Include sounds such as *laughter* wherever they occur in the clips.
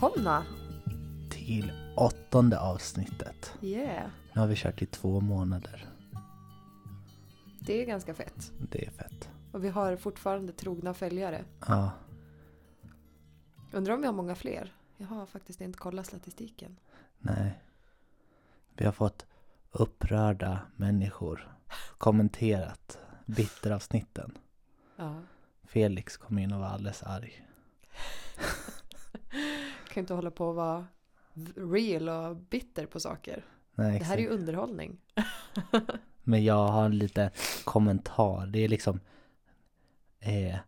välkomna! Till åttonde avsnittet. Yeah, Nu har vi kört i två månader. det är ganska fett. Det är fett. Och vi har fortfarande trogna följare. Ja, Undrar om vi har många fler? Jag har faktiskt inte kollat statistiken. nej. Vi har fått upprörda människor kommenterat bitteravsnitten. Ja. Felix kom in och var alldeles arg. *laughs* Kan inte hålla på och vara real och bitter på saker. Nej, Det här är ju underhållning. *laughs* Men jag har en liten kommentar. Det är liksom eh,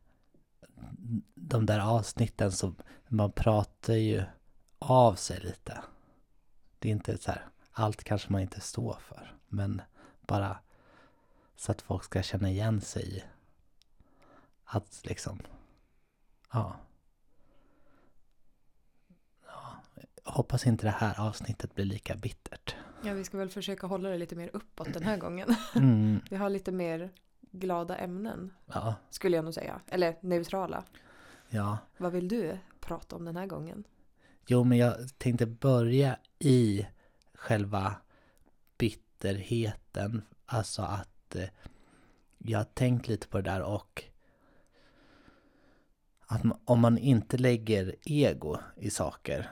de där avsnitten som man pratar ju av sig lite. Det är inte så här, allt kanske man inte står för. Men bara så att folk ska känna igen sig i att liksom, ja. Jag hoppas inte det här avsnittet blir lika bittert. Ja, vi ska väl försöka hålla det lite mer uppåt den här gången. *laughs* Mm, Vi har lite mer glada ämnen, ja, skulle jag nog säga. Eller neutrala. ja. Vad vill du prata om den här gången? Jo, men jag tänkte börja i själva bitterheten. Alltså att eh, jag har tänkt lite på det där och att om man inte lägger ego i saker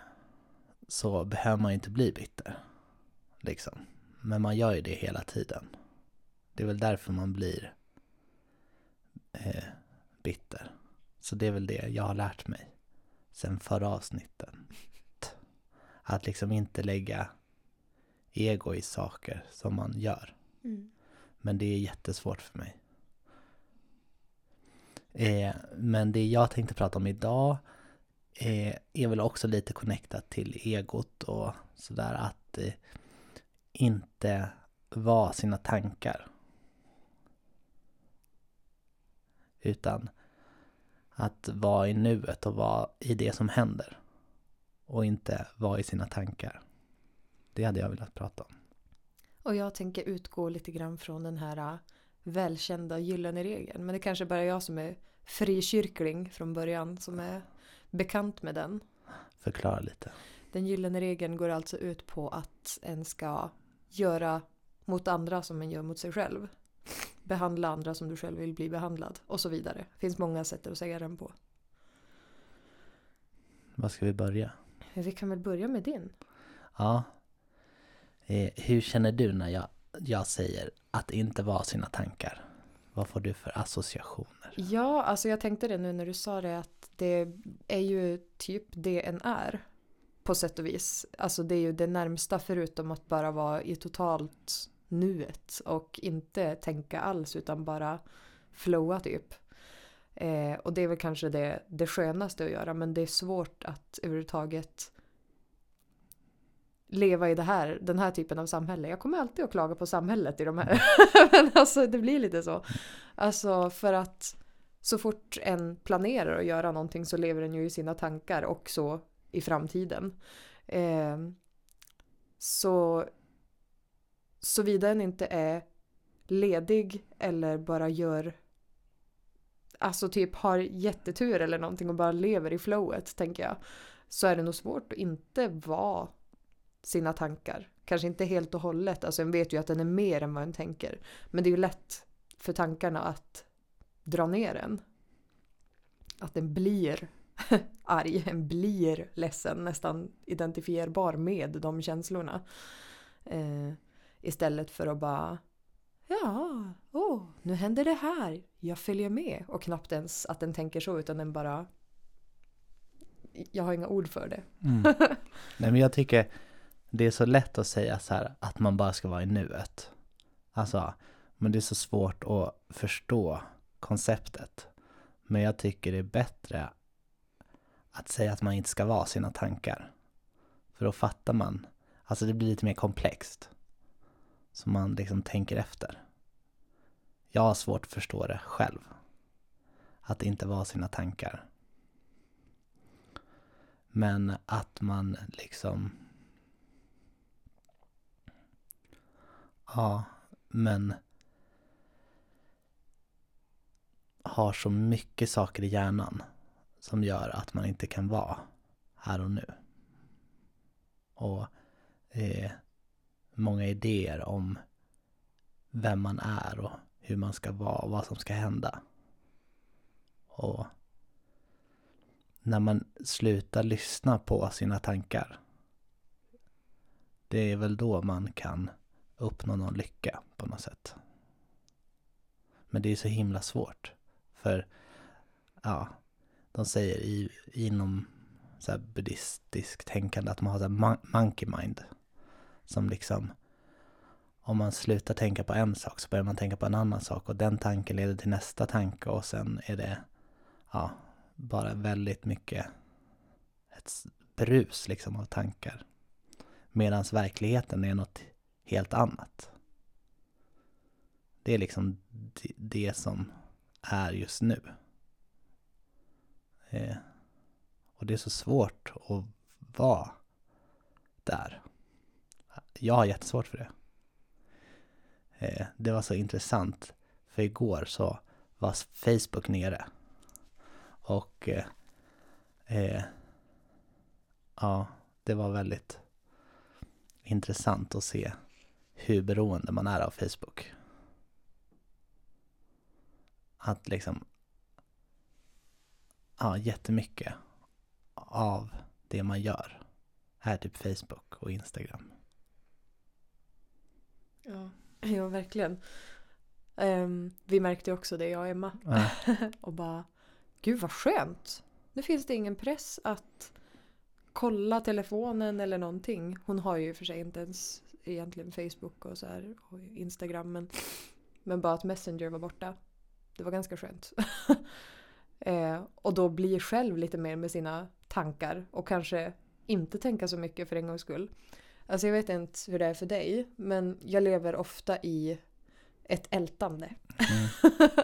så behöver man ju inte bli bitter. Liksom. Men man gör ju det hela tiden. Det är väl därför man blir eh, bitter. Så det är väl det jag har lärt mig sen förra avsnitten. Att liksom inte lägga ego i saker som man gör. Men det är jättesvårt för mig. Eh, men det jag tänkte prata om idag eh, är väl också lite connectat till egot och sådär att eh, inte vara sina tankar. Utan att vara i nuet och vara i det som händer. Och inte vara i sina tankar. Det hade jag velat prata om. Och jag tänker utgå lite grann från den här äh, välkända gyllene regeln. Men det kanske bara är jag som är frikyrkling från början som är bekant med den. Förklara lite. Den gyllene regeln går alltså ut på att en ska göra mot andra som en gör mot sig själv. Behandla andra som du själv vill bli behandlad och så vidare. Det finns många sätt att säga den på. Vad ska vi börja? Vi kan väl börja med din. Ja. Eh, hur känner du när jag, jag säger att inte vara sina tankar? Vad får du för associationer? Ja, alltså jag tänkte det nu när du sa det att det är ju typ det en är. På sätt och vis. Alltså det är ju det närmsta förutom att bara vara i totalt nuet och inte tänka alls utan bara flowa typ. Eh, och det är väl kanske det, det skönaste att göra men det är svårt att överhuvudtaget leva i det här, den här typen av samhälle. Jag kommer alltid att klaga på samhället i de här. *laughs* men alltså det blir lite så. Alltså för att så fort en planerar att göra någonting så lever den ju i sina tankar också i framtiden. Eh, så såvida en inte är ledig eller bara gör alltså typ har jättetur eller någonting och bara lever i flowet tänker jag så är det nog svårt att inte vara sina tankar. Kanske inte helt och hållet, alltså en vet ju att den är mer än vad en tänker. Men det är ju lätt för tankarna att dra ner en. Att den blir *laughs* arg, en blir ledsen, nästan identifierbar med de känslorna. Eh, istället för att bara Ja, åh, nu händer det här. Jag följer med. Och knappt ens att den tänker så utan den bara Jag har inga ord för det. Mm. *laughs* Nej men jag tycker det är så lätt att säga så här att man bara ska vara i nuet. Alltså, men det är så svårt att förstå konceptet. Men jag tycker det är bättre att säga att man inte ska vara sina tankar. För då fattar man. Alltså det blir lite mer komplext. Så man liksom tänker efter. Jag har svårt att förstå det själv. Att inte vara sina tankar. Men att man liksom... Ja, men... Har så mycket saker i hjärnan som gör att man inte kan vara här och nu. och eh, många idéer om vem man är och hur man ska vara och vad som ska hända. Och när man slutar lyssna på sina tankar. Det är väl då man kan uppnå någon lycka på något sätt. Men det är så himla svårt. För, ja, de säger i, inom så här buddhistiskt tänkande att man har så här monkey mind. Som liksom, om man slutar tänka på en sak så börjar man tänka på en annan sak och den tanken leder till nästa tanke och sen är det, ja, bara väldigt mycket ett brus liksom av tankar. Medan verkligheten är något helt annat. Det är liksom det som är just nu. Eh, och det är så svårt att vara där. Jag har jättesvårt för det. Eh, det var så intressant, för igår så var Facebook nere. Och eh, eh, ja, det var väldigt intressant att se hur beroende man är av Facebook. Att liksom, ja, jättemycket av det man gör är typ Facebook och Instagram. Ja, *laughs* ja verkligen. Um, vi märkte också det, jag och Emma. Ja. *laughs* och bara, gud vad skönt. Nu finns det ingen press att kolla telefonen eller någonting. Hon har ju för sig inte ens egentligen Facebook och så här och Instagram men, men bara att Messenger var borta. Det var ganska skönt. *laughs* eh, och då bli själv lite mer med sina tankar och kanske inte tänka så mycket för en gångs skull. Alltså jag vet inte hur det är för dig men jag lever ofta i ett ältande. Mm. *laughs*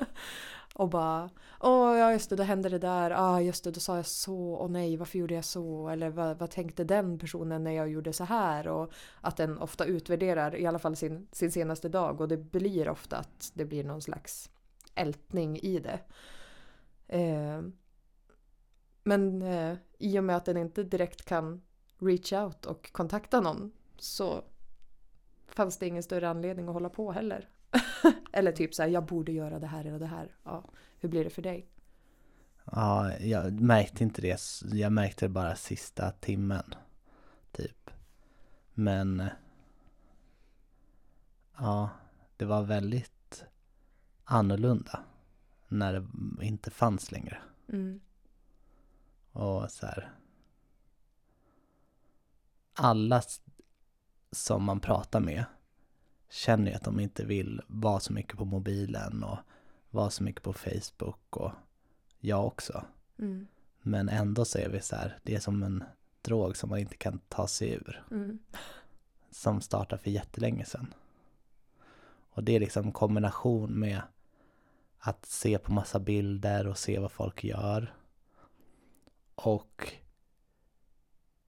och bara Åh ja just det, då hände det där. Ah just det, då sa jag så. Och nej, varför gjorde jag så? Eller vad, vad tänkte den personen när jag gjorde så här? Och att den ofta utvärderar i alla fall sin, sin senaste dag. Och det blir ofta att det blir någon slags ältning i det. Eh, men eh, i och med att den inte direkt kan reach out och kontakta någon så fanns det ingen större anledning att hålla på heller. *laughs* Eller typ så här, jag borde göra det här eller det här. Ja, hur blir det för dig? Ja, jag märkte inte det. Jag märkte det bara sista timmen. Typ. Men... Ja, det var väldigt annorlunda. När det inte fanns längre. Mm. Och så här. Alla som man pratar med känner ju att de inte vill vara så mycket på mobilen och vara så mycket på Facebook och jag också. Mm. Men ändå så är vi så här, det är som en drog som man inte kan ta sig ur. Mm. Som startade för jättelänge sedan. Och det är liksom kombination med att se på massa bilder och se vad folk gör. Och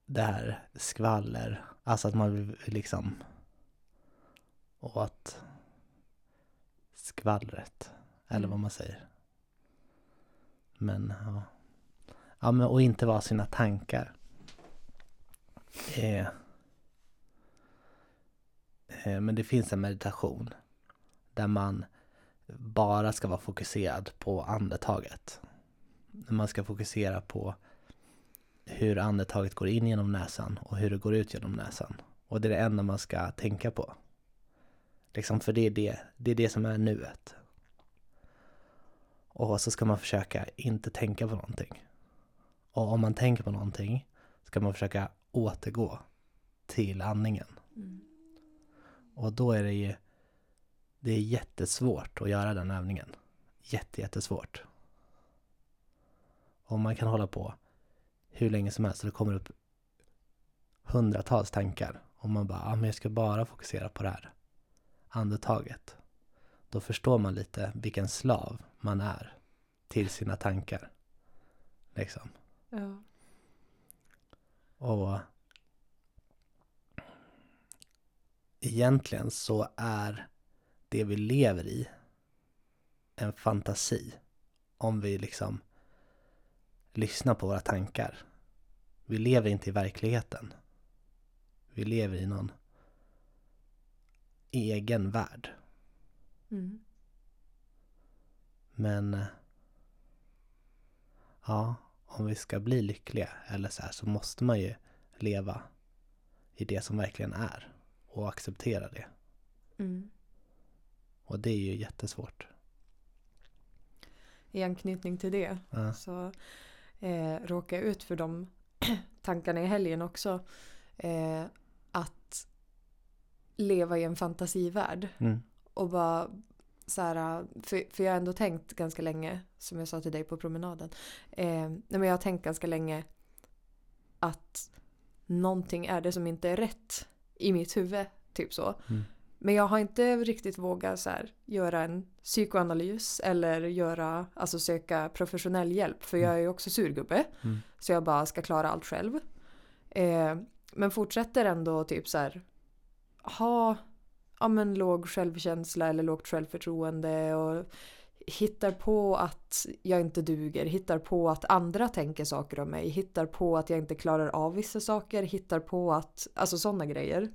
det här skvaller, alltså att man liksom och att skvallret, eller mm. vad man säger. Men ja. Ja men och inte vara sina tankar. Eh, eh, men det finns en meditation där man bara ska vara fokuserad på andetaget. Man ska fokusera på hur andetaget går in genom näsan och hur det går ut genom näsan. Och det är det enda man ska tänka på. Liksom för det är det, det är det som är nuet. Och så ska man försöka inte tänka på någonting. Och om man tänker på någonting ska man försöka återgå till andningen. Mm. Och då är det ju det är jättesvårt att göra den övningen. Jätte, jättesvårt. Och man kan hålla på hur länge som helst och det kommer upp hundratals tankar. Och man bara, ja men jag ska bara fokusera på det här andetaget. Då förstår man lite vilken slav man är till sina tankar. Liksom. Ja. Och egentligen så är det vi lever i en fantasi. Om vi liksom lyssnar på våra tankar. Vi lever inte i verkligheten. vi lever i någon egen värld. Mm. Men eh, ja, om vi ska bli lyckliga eller så här så måste man ju leva i det som verkligen är och acceptera det. Mm. Och det är ju jättesvårt. I anknytning till det Ja. så eh, råkade jag ut för de *clears throat* tankarna i helgen också. Eh, att leva i en fantasivärld. Mm. Och bara så här, för, för jag har ändå tänkt ganska länge, som jag sa till dig på promenaden. Eh, nej men jag har tänkt ganska länge att någonting är det som inte är rätt i mitt huvud. Typ så. Mm. Men jag har inte riktigt vågat så här, göra en psykoanalys eller göra, alltså söka professionell hjälp. För jag är ju också surgubbe. Mm. Så jag bara ska klara allt själv. Eh, men fortsätter ändå typ så här ha ja, men låg självkänsla eller lågt självförtroende och hittar på att jag inte duger, hittar på att andra tänker saker om mig, hittar på att jag inte klarar av vissa saker, hittar på att, alltså sådana grejer.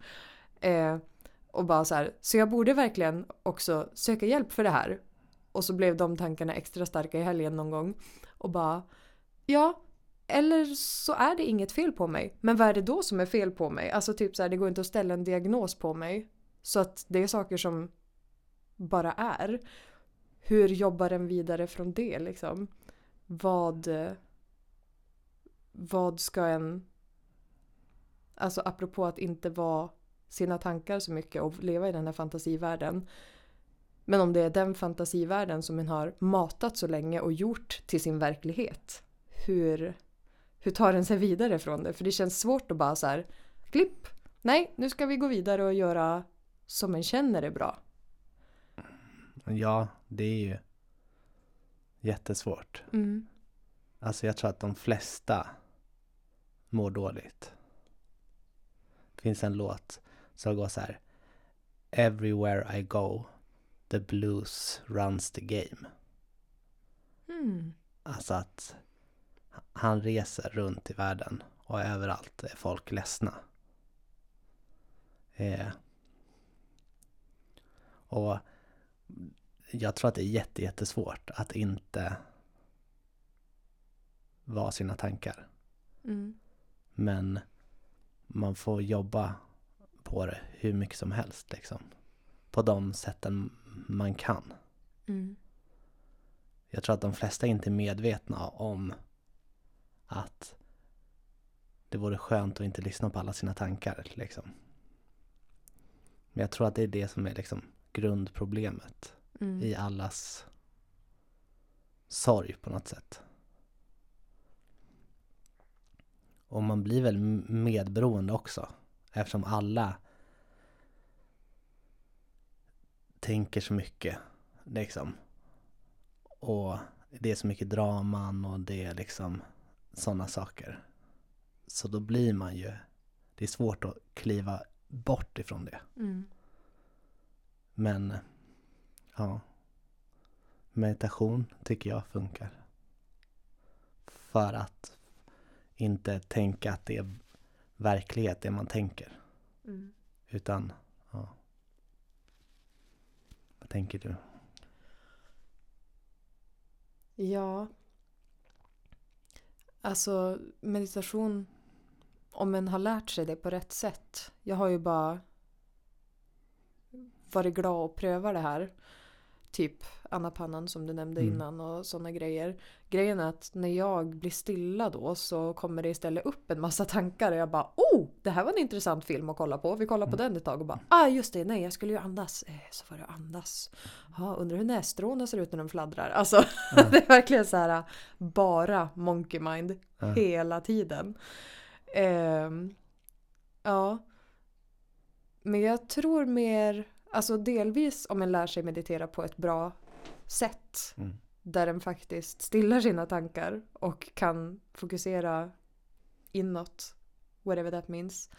Eh, och bara så här, så jag borde verkligen också söka hjälp för det här. Och så blev de tankarna extra starka i helgen någon gång. Och bara, ja, eller så är det inget fel på mig. Men vad är det då som är fel på mig? Alltså typ så här, det går inte att ställa en diagnos på mig. Så att det är saker som bara är. Hur jobbar den vidare från det liksom? Vad, eh, vad ska en... Alltså apropå att inte vara sina tankar så mycket och leva i den här fantasivärlden. Men om det är den fantasivärlden som en har matat så länge och gjort till sin verklighet. Hur, hur tar den sig vidare från det? För det känns svårt att bara så här, klipp. Nej, nu ska vi gå vidare och göra som en känner är bra. Ja, det är ju jättesvårt. Mm. Alltså jag tror att de flesta mår dåligt. Det finns en låt som går så här. Everywhere I go, the blues runs the game. Mm. Alltså att han reser runt i världen och överallt är folk ledsna. Eh. Och jag tror att det är jätte, jättesvårt att inte vara sina tankar. Mm. Men man får jobba på det hur mycket som helst liksom. På de sätten man kan. Mm. Jag tror att de flesta inte är medvetna om att det vore skönt att inte lyssna på alla sina tankar. Liksom. Men jag tror att det är det som är liksom grundproblemet Mm. i allas sorg på något sätt. Och man blir väl medberoende också eftersom alla tänker så mycket liksom. Och det är så mycket draman och det är liksom sådana saker. Så då blir man ju, det är svårt att kliva bort ifrån det. Mm. Men ja, meditation tycker jag funkar. För att inte tänka att det är verklighet det man tänker. Mm. Utan, ja. Vad tänker du? Ja. Alltså meditation, om en har lärt sig det på rätt sätt. Jag har ju bara varit glad och pröva det här. Typ Anna Pannan som du nämnde Mm. innan och sådana grejer. Grejen är att när jag blir stilla då så kommer det istället upp en massa tankar och jag bara oh! Det här var en intressant film att kolla på. Vi kollar på den ett tag och bara ah just det, nej jag skulle ju andas. Eh, så var det andas. Ja, undrar hur nässtråna ser ut när de fladdrar. Alltså *laughs* det är verkligen så här bara monkey mind hela tiden. Ehm, ja. Men jag tror mer, alltså delvis om en lär sig meditera på ett bra sätt. Mm. Där den faktiskt stillar sina tankar och kan fokusera inåt. Whatever that means.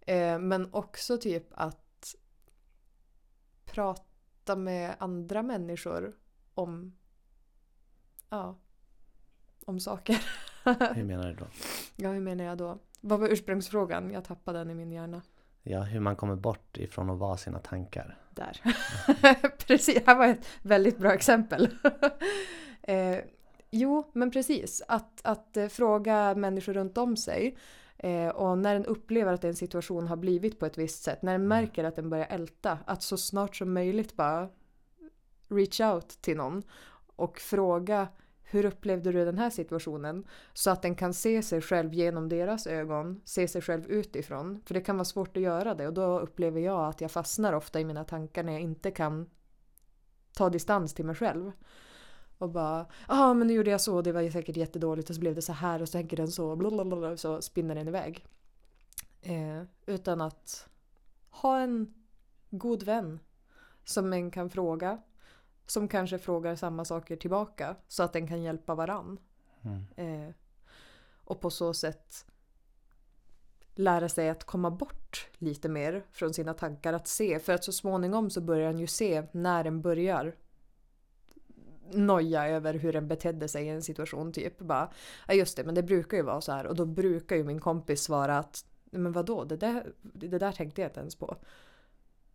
Eh, men också typ att prata med andra människor om ja, om saker. Hur menar du då? Ja, hur menar jag då? Vad var ursprungsfrågan? Jag tappade den i min hjärna. Ja, hur man kommer bort ifrån att vara sina tankar. Där. *laughs* precis, det här var ett väldigt bra exempel. *laughs* eh, jo, men precis. Att, att eh, fråga människor runt om sig. Eh, och när den upplever att en situation har blivit på ett visst sätt. När den märker att den börjar älta. Att så snart som möjligt bara reach out till någon. Och fråga hur upplevde du den här situationen? Så att den kan se sig själv genom deras ögon, se sig själv utifrån. För det kan vara svårt att göra det och då upplever jag att jag fastnar ofta i mina tankar när jag inte kan ta distans till mig själv. Och bara, ja ah, men nu gjorde jag så, det var säkert jättedåligt och så blev det så här och så tänker den så, blablabla, så spinner den iväg. Eh, utan att ha en god vän som en kan fråga som kanske frågar samma saker tillbaka så att den kan hjälpa varann. Mm. Eh, och på så sätt lära sig att komma bort lite mer från sina tankar att se. För att så småningom så börjar den ju se när den börjar noja över hur den betedde sig i en situation. Typ bara, ja just det, men det brukar ju vara så här. Och då brukar ju min kompis svara att, men vadå, det där, det där tänkte jag inte ens på.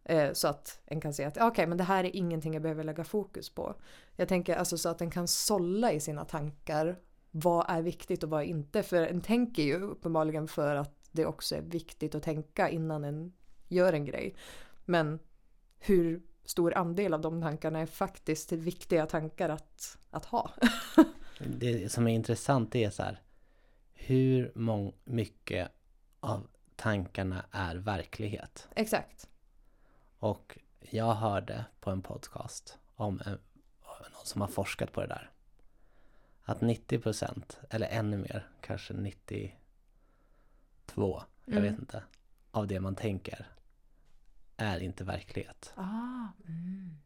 Eh, så att en kan se att okej, okay, men det här är ingenting jag behöver lägga fokus på. Jag tänker alltså så att en kan sålla i sina tankar. Vad är viktigt och vad är inte? För en tänker ju uppenbarligen för att det också är viktigt att tänka innan en gör en grej. Men hur stor andel av de tankarna är faktiskt viktiga tankar att, att ha? *laughs* det som är intressant är så här. Hur mång, mycket av tankarna är verklighet? Exakt. Och jag hörde på en podcast om en, någon som har forskat på det där. Att 90 procent, eller ännu mer, kanske 92, jag vet mm. inte, av det man tänker är inte verklighet. Ah, mm.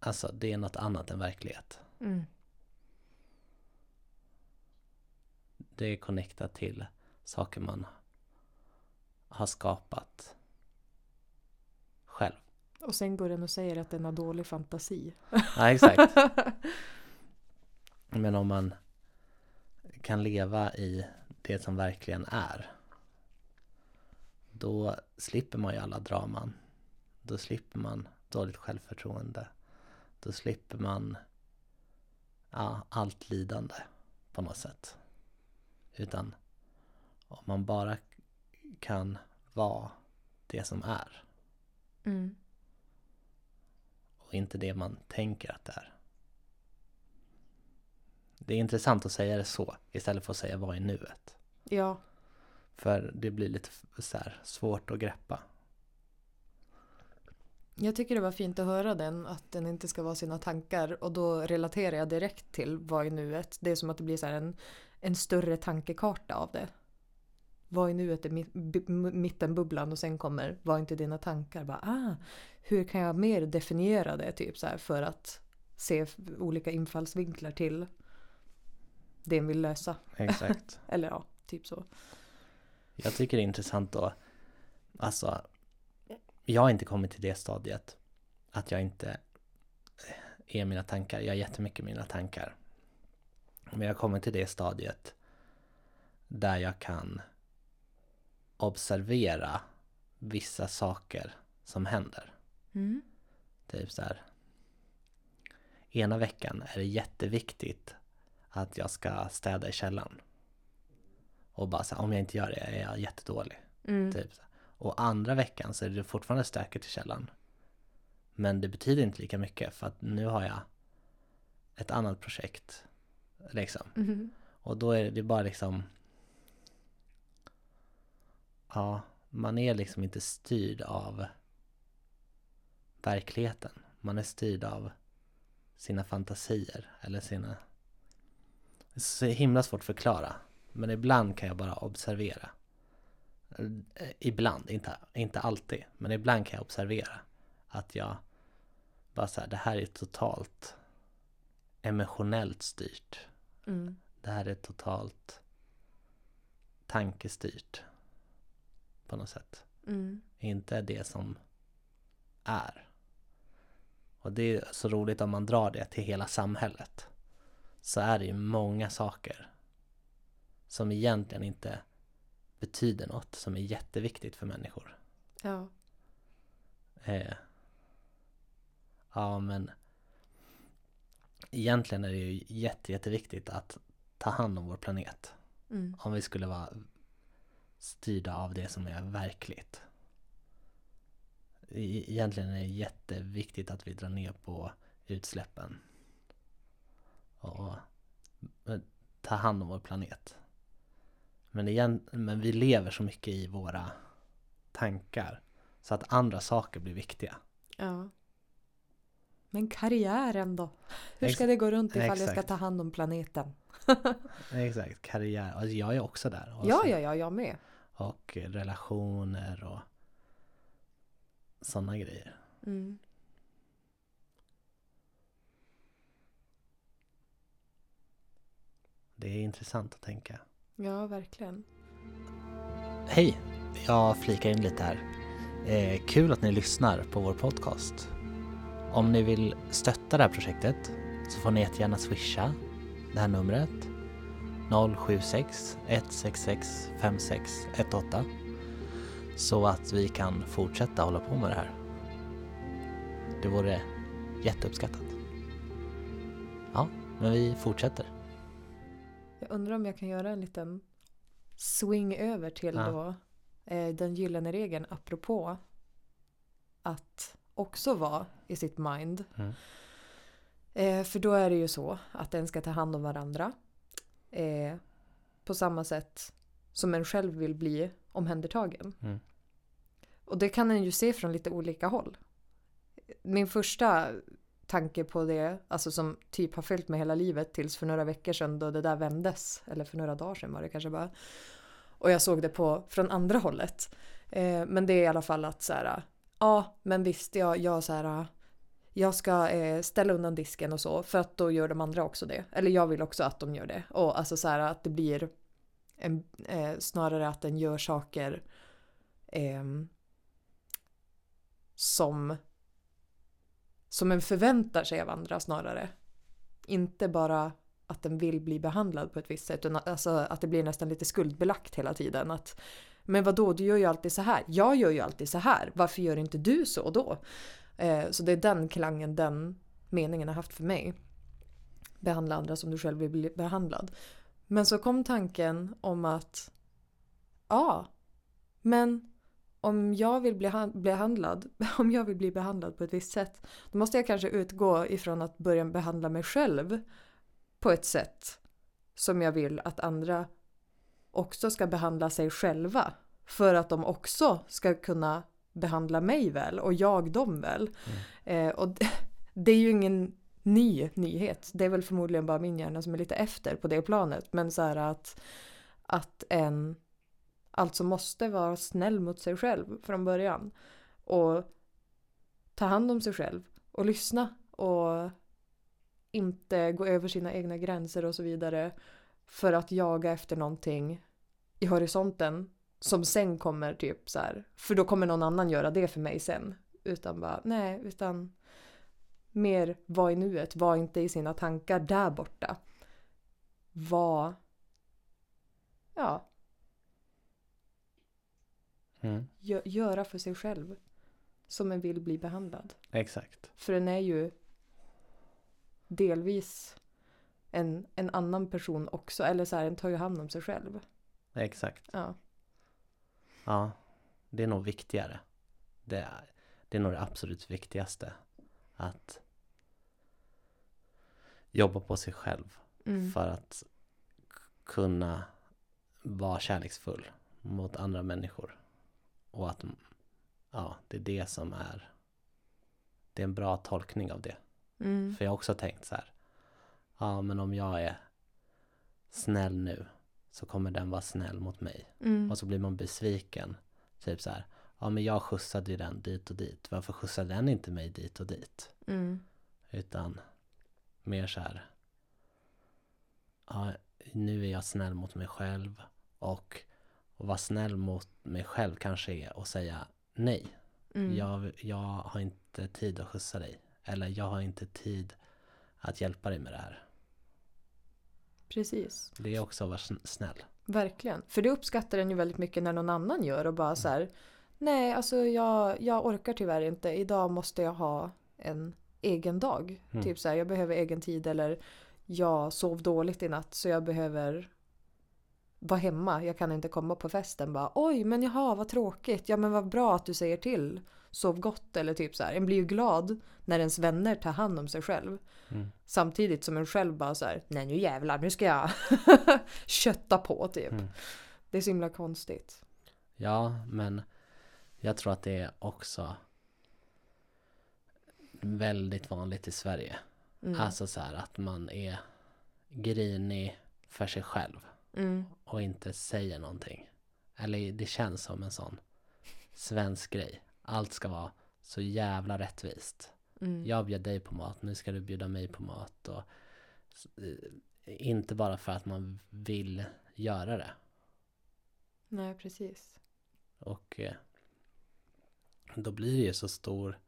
Alltså, det är något annat än verklighet. Mm. Det är connectat till saker man har skapat själv. Och sen går den och säger att den har dålig fantasi. Ja, exakt. *laughs* Men om man kan leva i det som verkligen är. Då slipper man ju alla draman. Då slipper man dåligt självförtroende. Då slipper man ja, allt lidande på något sätt. Utan om man bara kan vara det som är Mm. Och inte det man tänker att det är. Det är intressant att säga det så istället för att säga vad är nuet. Ja. För det blir lite så svårt att greppa. Jag tycker det var fint att höra den, att den inte ska vara sina tankar. Och då relaterar jag direkt till vad är nuet. Det är som att det blir så en, en större tankekarta av det vad är nuet är mittenbubblan och sen kommer vad är inte dina tankar? Bara, ah, hur kan jag mer definiera det typ så här, för att se olika infallsvinklar till det vill lösa. Exakt. *laughs* Eller ja, typ så. Jag tycker det är intressant då, alltså jag har inte kommit till det stadiet att jag inte är mina tankar. Jag har jättemycket mina tankar. Men jag kommit till det stadiet där jag kan observera vissa saker som händer. Mm. Typ så här. Ena veckan är det jätteviktigt att jag ska städa i källaren. Och bara så här, om jag inte gör det är jag jättedålig. Mm. Typ så. Och andra veckan så är det fortfarande stökigt i källaren. Men det betyder inte lika mycket för att nu har jag ett annat projekt. Liksom. Mm. Och då är det bara liksom ja, man är liksom inte styrd av verkligheten. Man är styrd av sina fantasier eller sina... Det är så himla svårt att förklara. Men ibland kan jag bara observera. Ibland, inte, inte alltid. Men ibland kan jag observera att jag bara så här, det här är totalt emotionellt styrt. Mm. Det här är totalt tankestyrt på något sätt. Mm. Inte det som är. Och det är så roligt om man drar det till hela samhället. Så är det ju många saker som egentligen inte betyder något, som är jätteviktigt för människor. Ja. Eh, ja, men egentligen är det ju jätte, jätteviktigt att ta hand om vår planet. Mm. Om vi skulle vara styrda av det som är verkligt. E- Egentligen är det jätteviktigt att vi drar ner på utsläppen. Och eh, ta hand om vår planet. Men, igen, men vi lever så mycket i våra tankar. Så att andra saker blir viktiga. Ja. Men karriären då? Hur ska Ex- det gå runt ifall jag ska exakt. ta hand om planeten? *laughs* Exakt, karriär. Alltså jag är också där. Och, Ja, ja, ja, jag med. Och relationer och sådana grejer. Mm. Det är intressant att tänka. Ja, verkligen. Hej! Jag flikar in lite här. Eh, kul att ni lyssnar på vår podcast. Om ni vill stötta det här projektet så får ni jättegärna swisha det här numret 076 166 5618 så att vi kan fortsätta hålla på med det här. Det vore jätteuppskattat. Ja, men vi fortsätter. Jag undrar om jag kan göra en liten swing över till Ja. då eh, den gyllene regeln apropå att också vara i sitt mind. Mm. Eh, för då är det ju så att en ska ta hand om varandra. Eh, på samma sätt som en själv vill bli omhändertagen. Mm. Och det kan en ju se från lite olika håll. Min första tanke på det, alltså som typ har följt mig hela livet tills för några veckor sedan då det där vändes. Eller för några dagar sedan var det kanske bara. Och jag såg det på från andra hållet. Eh, men det är i alla fall att så här, ja men visst jag, jag så här, jag ska eh, ställa undan disken och så för att då gör de andra också det. Eller jag vill också att de gör det. Och alltså så här att det blir en, eh, snarare att den gör saker eh, som som en förväntar sig av andra snarare. Inte bara att den vill bli behandlad på ett visst sätt. Utan alltså att det blir nästan lite skuldbelagt hela tiden. Att, men vad då du gör ju alltid så här. Jag gör ju alltid så här. Varför gör inte du så då? Eh, så det är den klangen, den meningen har haft för mig. Behandla andra som du själv vill bli behandlad. Men så kom tanken om att ja, men om jag vill bli behandlad, *laughs* om jag vill bli behandlad på ett visst sätt, då måste jag kanske utgå ifrån att börja behandla mig själv på ett sätt som jag vill att andra också ska behandla sig själva. För att de också ska kunna behandla mig väl och jag dem väl. Eh, och det, *laughs* det är ju ingen ny nyhet. Det är väl förmodligen bara min hjärna som är lite efter på det planet. Men så här att, att en alltså måste vara snäll mot sig själv från början. Och ta hand om sig själv och lyssna och inte gå över sina egna gränser och så vidare för att jaga efter någonting i horisonten som sen kommer typ så här, för då kommer någon annan göra det för mig sen. Utan bara, nej, utan mer var i nuet, var inte i sina tankar där borta. Var, ja, Mm. gö- göra för sig själv som en vill bli behandlad. Exakt. För den är ju delvis en, en annan person också. Eller så här, den tar ju hand om sig själv. Exakt. Ja. Ja, det är nog viktigare. Det är, det är nog det absolut viktigaste. Att jobba på sig själv Mm. för att kunna vara kärleksfull mot andra människor. Och att ja, det är det som är det är en bra tolkning av det. Mm. För jag har också tänkt så här. Ja, men om jag är snäll nu så kommer den vara snäll mot mig. Mm. Och så blir man besviken. Typ så här. Ja, men jag skjutsade ju den dit och dit. Varför skjutsade den inte mig dit och dit? Mm. Utan mer så här. Ja, nu är jag snäll mot mig själv. Och att vara snäll mot mig själv kanske är att säga nej. Mm. Jag, jag har inte tid att skjutsa dig. Eller jag har inte tid att hjälpa dig med det här. Precis. Det är också att vara sn- snäll. Verkligen. För det uppskattar den ju väldigt mycket när någon annan gör och bara så här. Nej, alltså jag, jag orkar tyvärr inte. Idag måste jag ha en egen dag. Mm. Typ så här, jag behöver egen tid eller jag sov dåligt i natt så jag behöver vara hemma. Jag kan inte komma på festen. Bara, Oj, men jaha, vad tråkigt. Ja, men vad bra att du säger till. Sov gott eller typ så här. En blir ju glad när ens vänner tar hand om sig själv. Mm. Samtidigt som en själv bara så här, nej nu jävlar, nu ska jag *laughs* kötta på typ. Mm. Det är så himla konstigt. Ja, men jag tror att det är också väldigt vanligt i Sverige. Mm. Alltså så här att man är grinig för sig själv Mm. och inte säger någonting. Eller det känns som en sån svensk grej. Allt ska vara så jävla rättvist. Mm. Jag bjöd dig på mat, nu ska du bjuda mig på mat. Och, eh, inte bara för att man vill göra det. Nej, precis. Och eh, då blir det ju så stor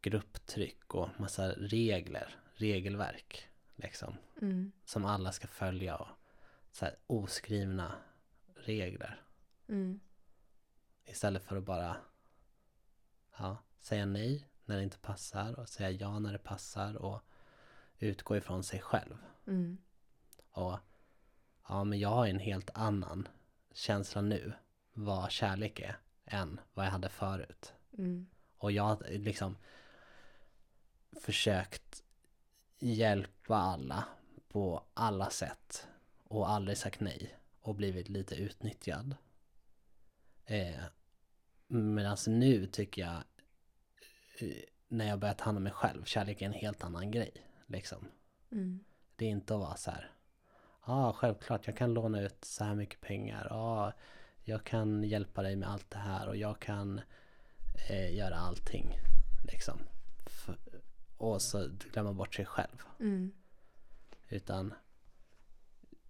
grupptryck och massa regler, regelverk liksom. Mm. Som alla ska följa och så oskrivna regler. Mm. Istället för att bara ja, säga nej när det inte passar och säga ja när det passar och utgå ifrån sig själv. Mm. Och ja, men jag har en helt annan känsla nu vad kärlek är än vad jag hade förut. Mm. Och jag har liksom försökt hjälpa alla på alla sätt och aldrig sagt nej och blivit lite utnyttjad. Eh, Medan nu tycker jag eh, när jag börjat ta hand om mig själv, kärlek är en helt annan grej. Liksom. Mm. Det är inte att vara så här. Ja, ah, självklart, jag kan låna ut så här mycket pengar. Ja, ah, jag kan hjälpa dig med allt det här och jag kan eh, göra allting. Liksom. Och så glömma bort sig själv. Mm. Utan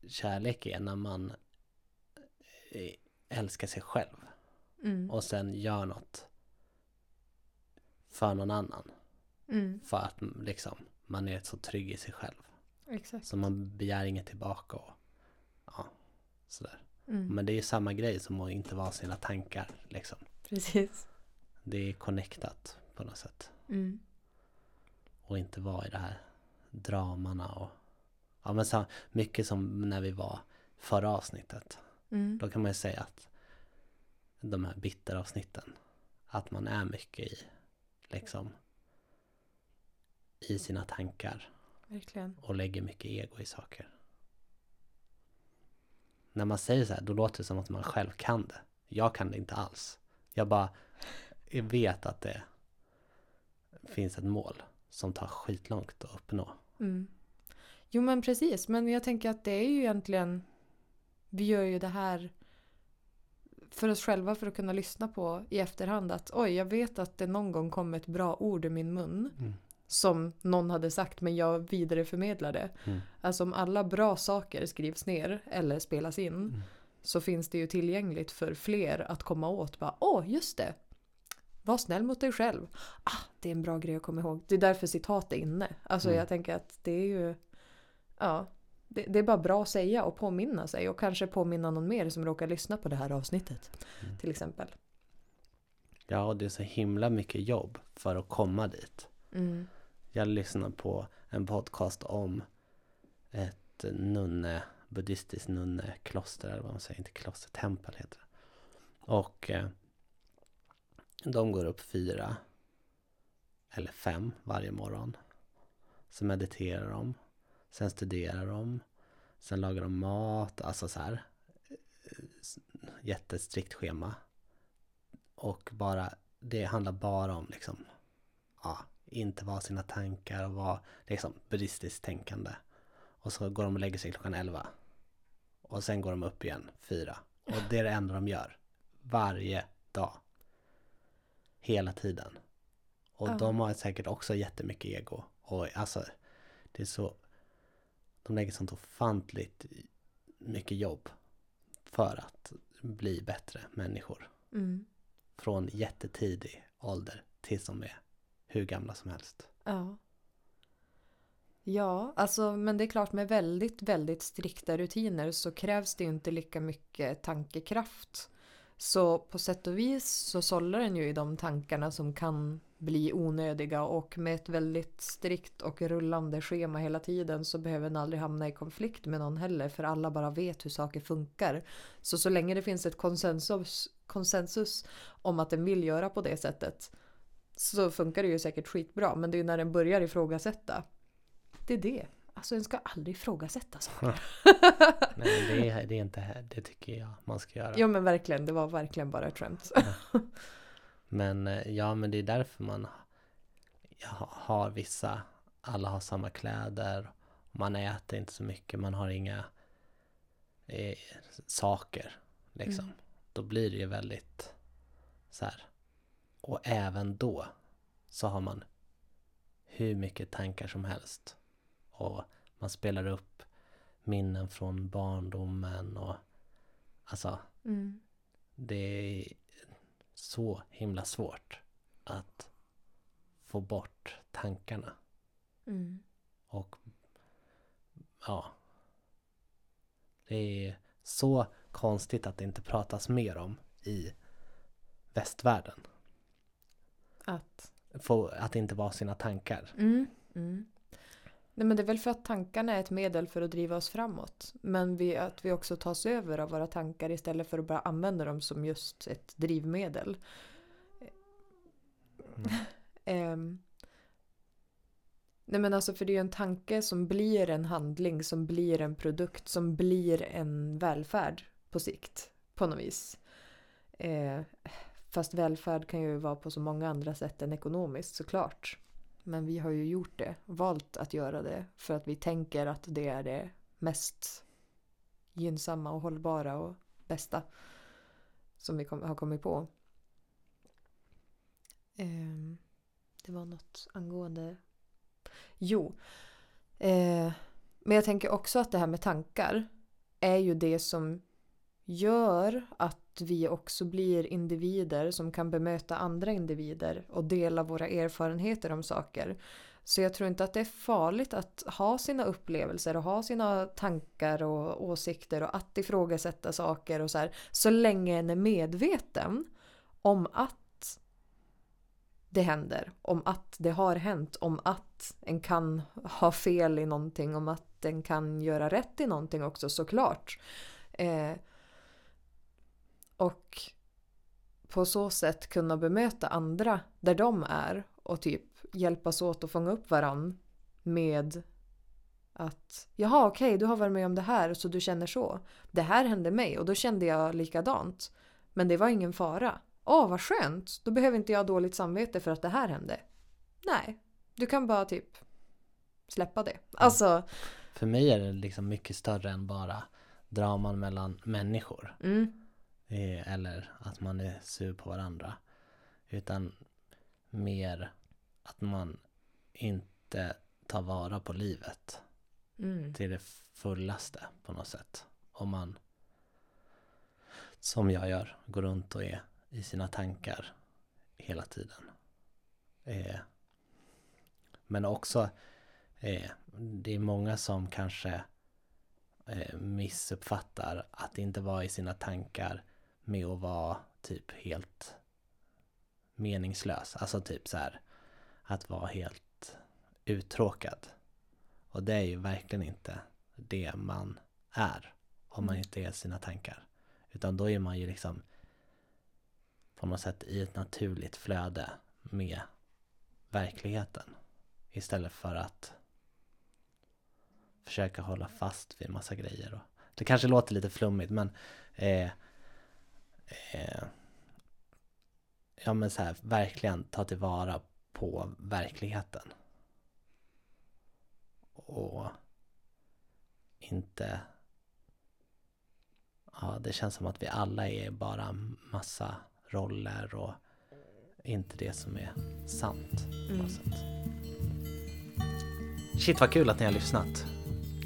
kärlek är när man eh, älskar sig själv. Mm. Och sen gör något för någon annan. Mm. För att liksom, man är så trygg i sig själv. Exakt. Så man begär inget tillbaka och ja, sådär. Mm. Men det är ju samma grej som att inte vara sina tankar liksom. Precis. Det är connectat på något sätt. Mm. Och inte vara i det här dramana och ja men så mycket som när vi var förra avsnittet. Mm. Då kan man ju säga att de här bitteravsnitten att man är mycket i liksom i sina tankar Verkligen. och lägger mycket ego i saker. När man säger så här, då låter det som att man själv kan det. Jag kan det inte alls. Jag bara jag vet att det finns ett mål som tar skitlångt att uppnå. Mm. Jo men precis, men jag tänker att det är ju egentligen Vi gör ju det här för oss själva för att kunna lyssna på i efterhand att oj, jag vet att det någon gång kom ett bra ord ur min mun Mm. som någon hade sagt men jag vidareförmedlar det. Mm. Alltså om alla bra saker skrivs ner eller spelas in Mm. så finns det ju tillgängligt för fler att komma åt. Bara, Åh, just det! Var snäll mot dig själv. Ah, det är en bra grej att komma ihåg. Det är därför citat är inne. Alltså Mm. jag tänker att det är ju... Ja, det, det är bara bra att säga och påminna sig. Och kanske påminna någon mer som råkar lyssna på det här avsnittet. Mm. Till exempel. Ja, och det är så himla mycket jobb för att komma dit. Mm. Jag lyssnade på en podcast om ett nunne, buddhistiskt nunnekloster eller vad man säger, inte kloster, tempel heter det. Och eh, de går upp fyra eller fem varje morgon. Så mediterar de, sen studerar de, sen lagar de mat, alltså så här eh, jättestrikt schema. Och bara, det handlar bara om liksom, ja, inte vara sina tankar och vara liksom buddhistiskt tänkande. Och så går de och lägger sig klockan 11. Och sen går de upp igen fyra. Och det är det enda de gör. Varje dag. Hela tiden. Och Ja. de har säkert också jättemycket ego. Och alltså, det är så... De lägger sånt ofantligt mycket jobb för att bli bättre människor. Mm. Från jättetidig ålder tills de är hur gamla som helst. Ja. Ja, alltså, men det är klart med väldigt, väldigt strikta rutiner så krävs det ju inte lika mycket tankekraft. Så på sätt och vis så sållar den ju i de tankarna som kan bli onödiga och med ett väldigt strikt och rullande schema hela tiden så behöver den aldrig hamna i konflikt med någon heller för alla bara vet hur saker funkar. Så så länge det finns ett konsensus, konsensus om att den vill göra på det sättet så funkar det ju säkert skitbra men det är ju när den börjar ifrågasätta. Det är det. Alltså den ska aldrig ifrågasätta saker. *laughs* Nej, det är, det är inte det tycker jag man ska göra. ja men verkligen, det var verkligen bara ett skämt. *laughs* Men eh, ja, men det är därför man har vissa, alla har samma kläder, man äter inte så mycket, man har inga eh, saker liksom. Mm. Då blir det ju väldigt så här. Och även då så har man hur mycket tankar som helst. Och man spelar upp minnen från barndomen och alltså mm. det är så himla svårt att få bort tankarna. Mm. Och ja, det är så konstigt att det inte pratas mer om i västvärlden. Att? Få, att inte vara sina tankar. Mm. Mm. Nej, men det är väl för att tankarna är ett medel för att driva oss framåt. Men vi, att vi också tas över av våra tankar istället för att bara använda dem som just ett drivmedel. Mm. um, *laughs* nej men alltså för det är ju en tanke som blir en handling, som blir en produkt, som blir en välfärd på sikt. På något vis. Uh, fast välfärd kan ju vara på så många andra sätt än ekonomiskt såklart. Men vi har ju gjort det, valt att göra det för att vi tänker att det är det mest gynnsamma och hållbara och bästa som vi kom, har kommit på. Eh, det var något angående... Jo. Eh, men jag tänker också att det här med tankar är ju det som gör att vi också blir individer som kan bemöta andra individer och dela våra erfarenheter om saker. Så jag tror inte att det är farligt att ha sina upplevelser och ha sina tankar och åsikter och att ifrågasätta saker och så här. Så länge en är medveten om att det händer, om att det har hänt, om att en kan ha fel i någonting, om att en kan göra rätt i någonting också såklart. Eh, och på så sätt kunna bemöta andra där de är och typ hjälpas åt att fånga upp varann med att jaha okej okay, du har varit med om det här så du känner så. Det här hände mig och då kände jag likadant. Men det var ingen fara. Åh vad skönt! Då behöver inte jag ha dåligt samvete för att det här hände. Nej, du kan bara typ släppa det. Alltså... För mig är det liksom mycket större än bara draman mellan människor. Mm. Eh, eller att man är sur på varandra. Utan mer att man inte tar vara på livet mm. till det fullaste på något sätt. Om man, som jag gör, går runt och är i sina tankar hela tiden. Eh, men också, eh, det är många som kanske eh, missuppfattar att inte vara i sina tankar med att vara typ helt meningslös. Alltså typ så här att vara helt uttråkad. Och det är ju verkligen inte det man är om man mm. inte är sina tankar. Utan då är man ju liksom på något sätt i ett naturligt flöde med verkligheten. Istället för att försöka hålla fast vid massa grejer. Och det kanske låter lite flummigt men eh, eh, ja men så här, verkligen ta tillvara på verkligheten. Och inte Ja, det känns som att vi alla är bara massa roller och inte det som är sant. Mm. Shit vad kul att ni har lyssnat.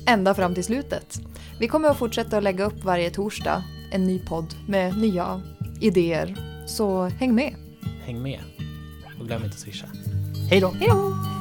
Ända fram till slutet. Vi kommer att fortsätta att lägga upp varje torsdag en ny podd med nya idéer. Så häng med! Häng med! Och glöm inte att swisha. Hej då! Hej då!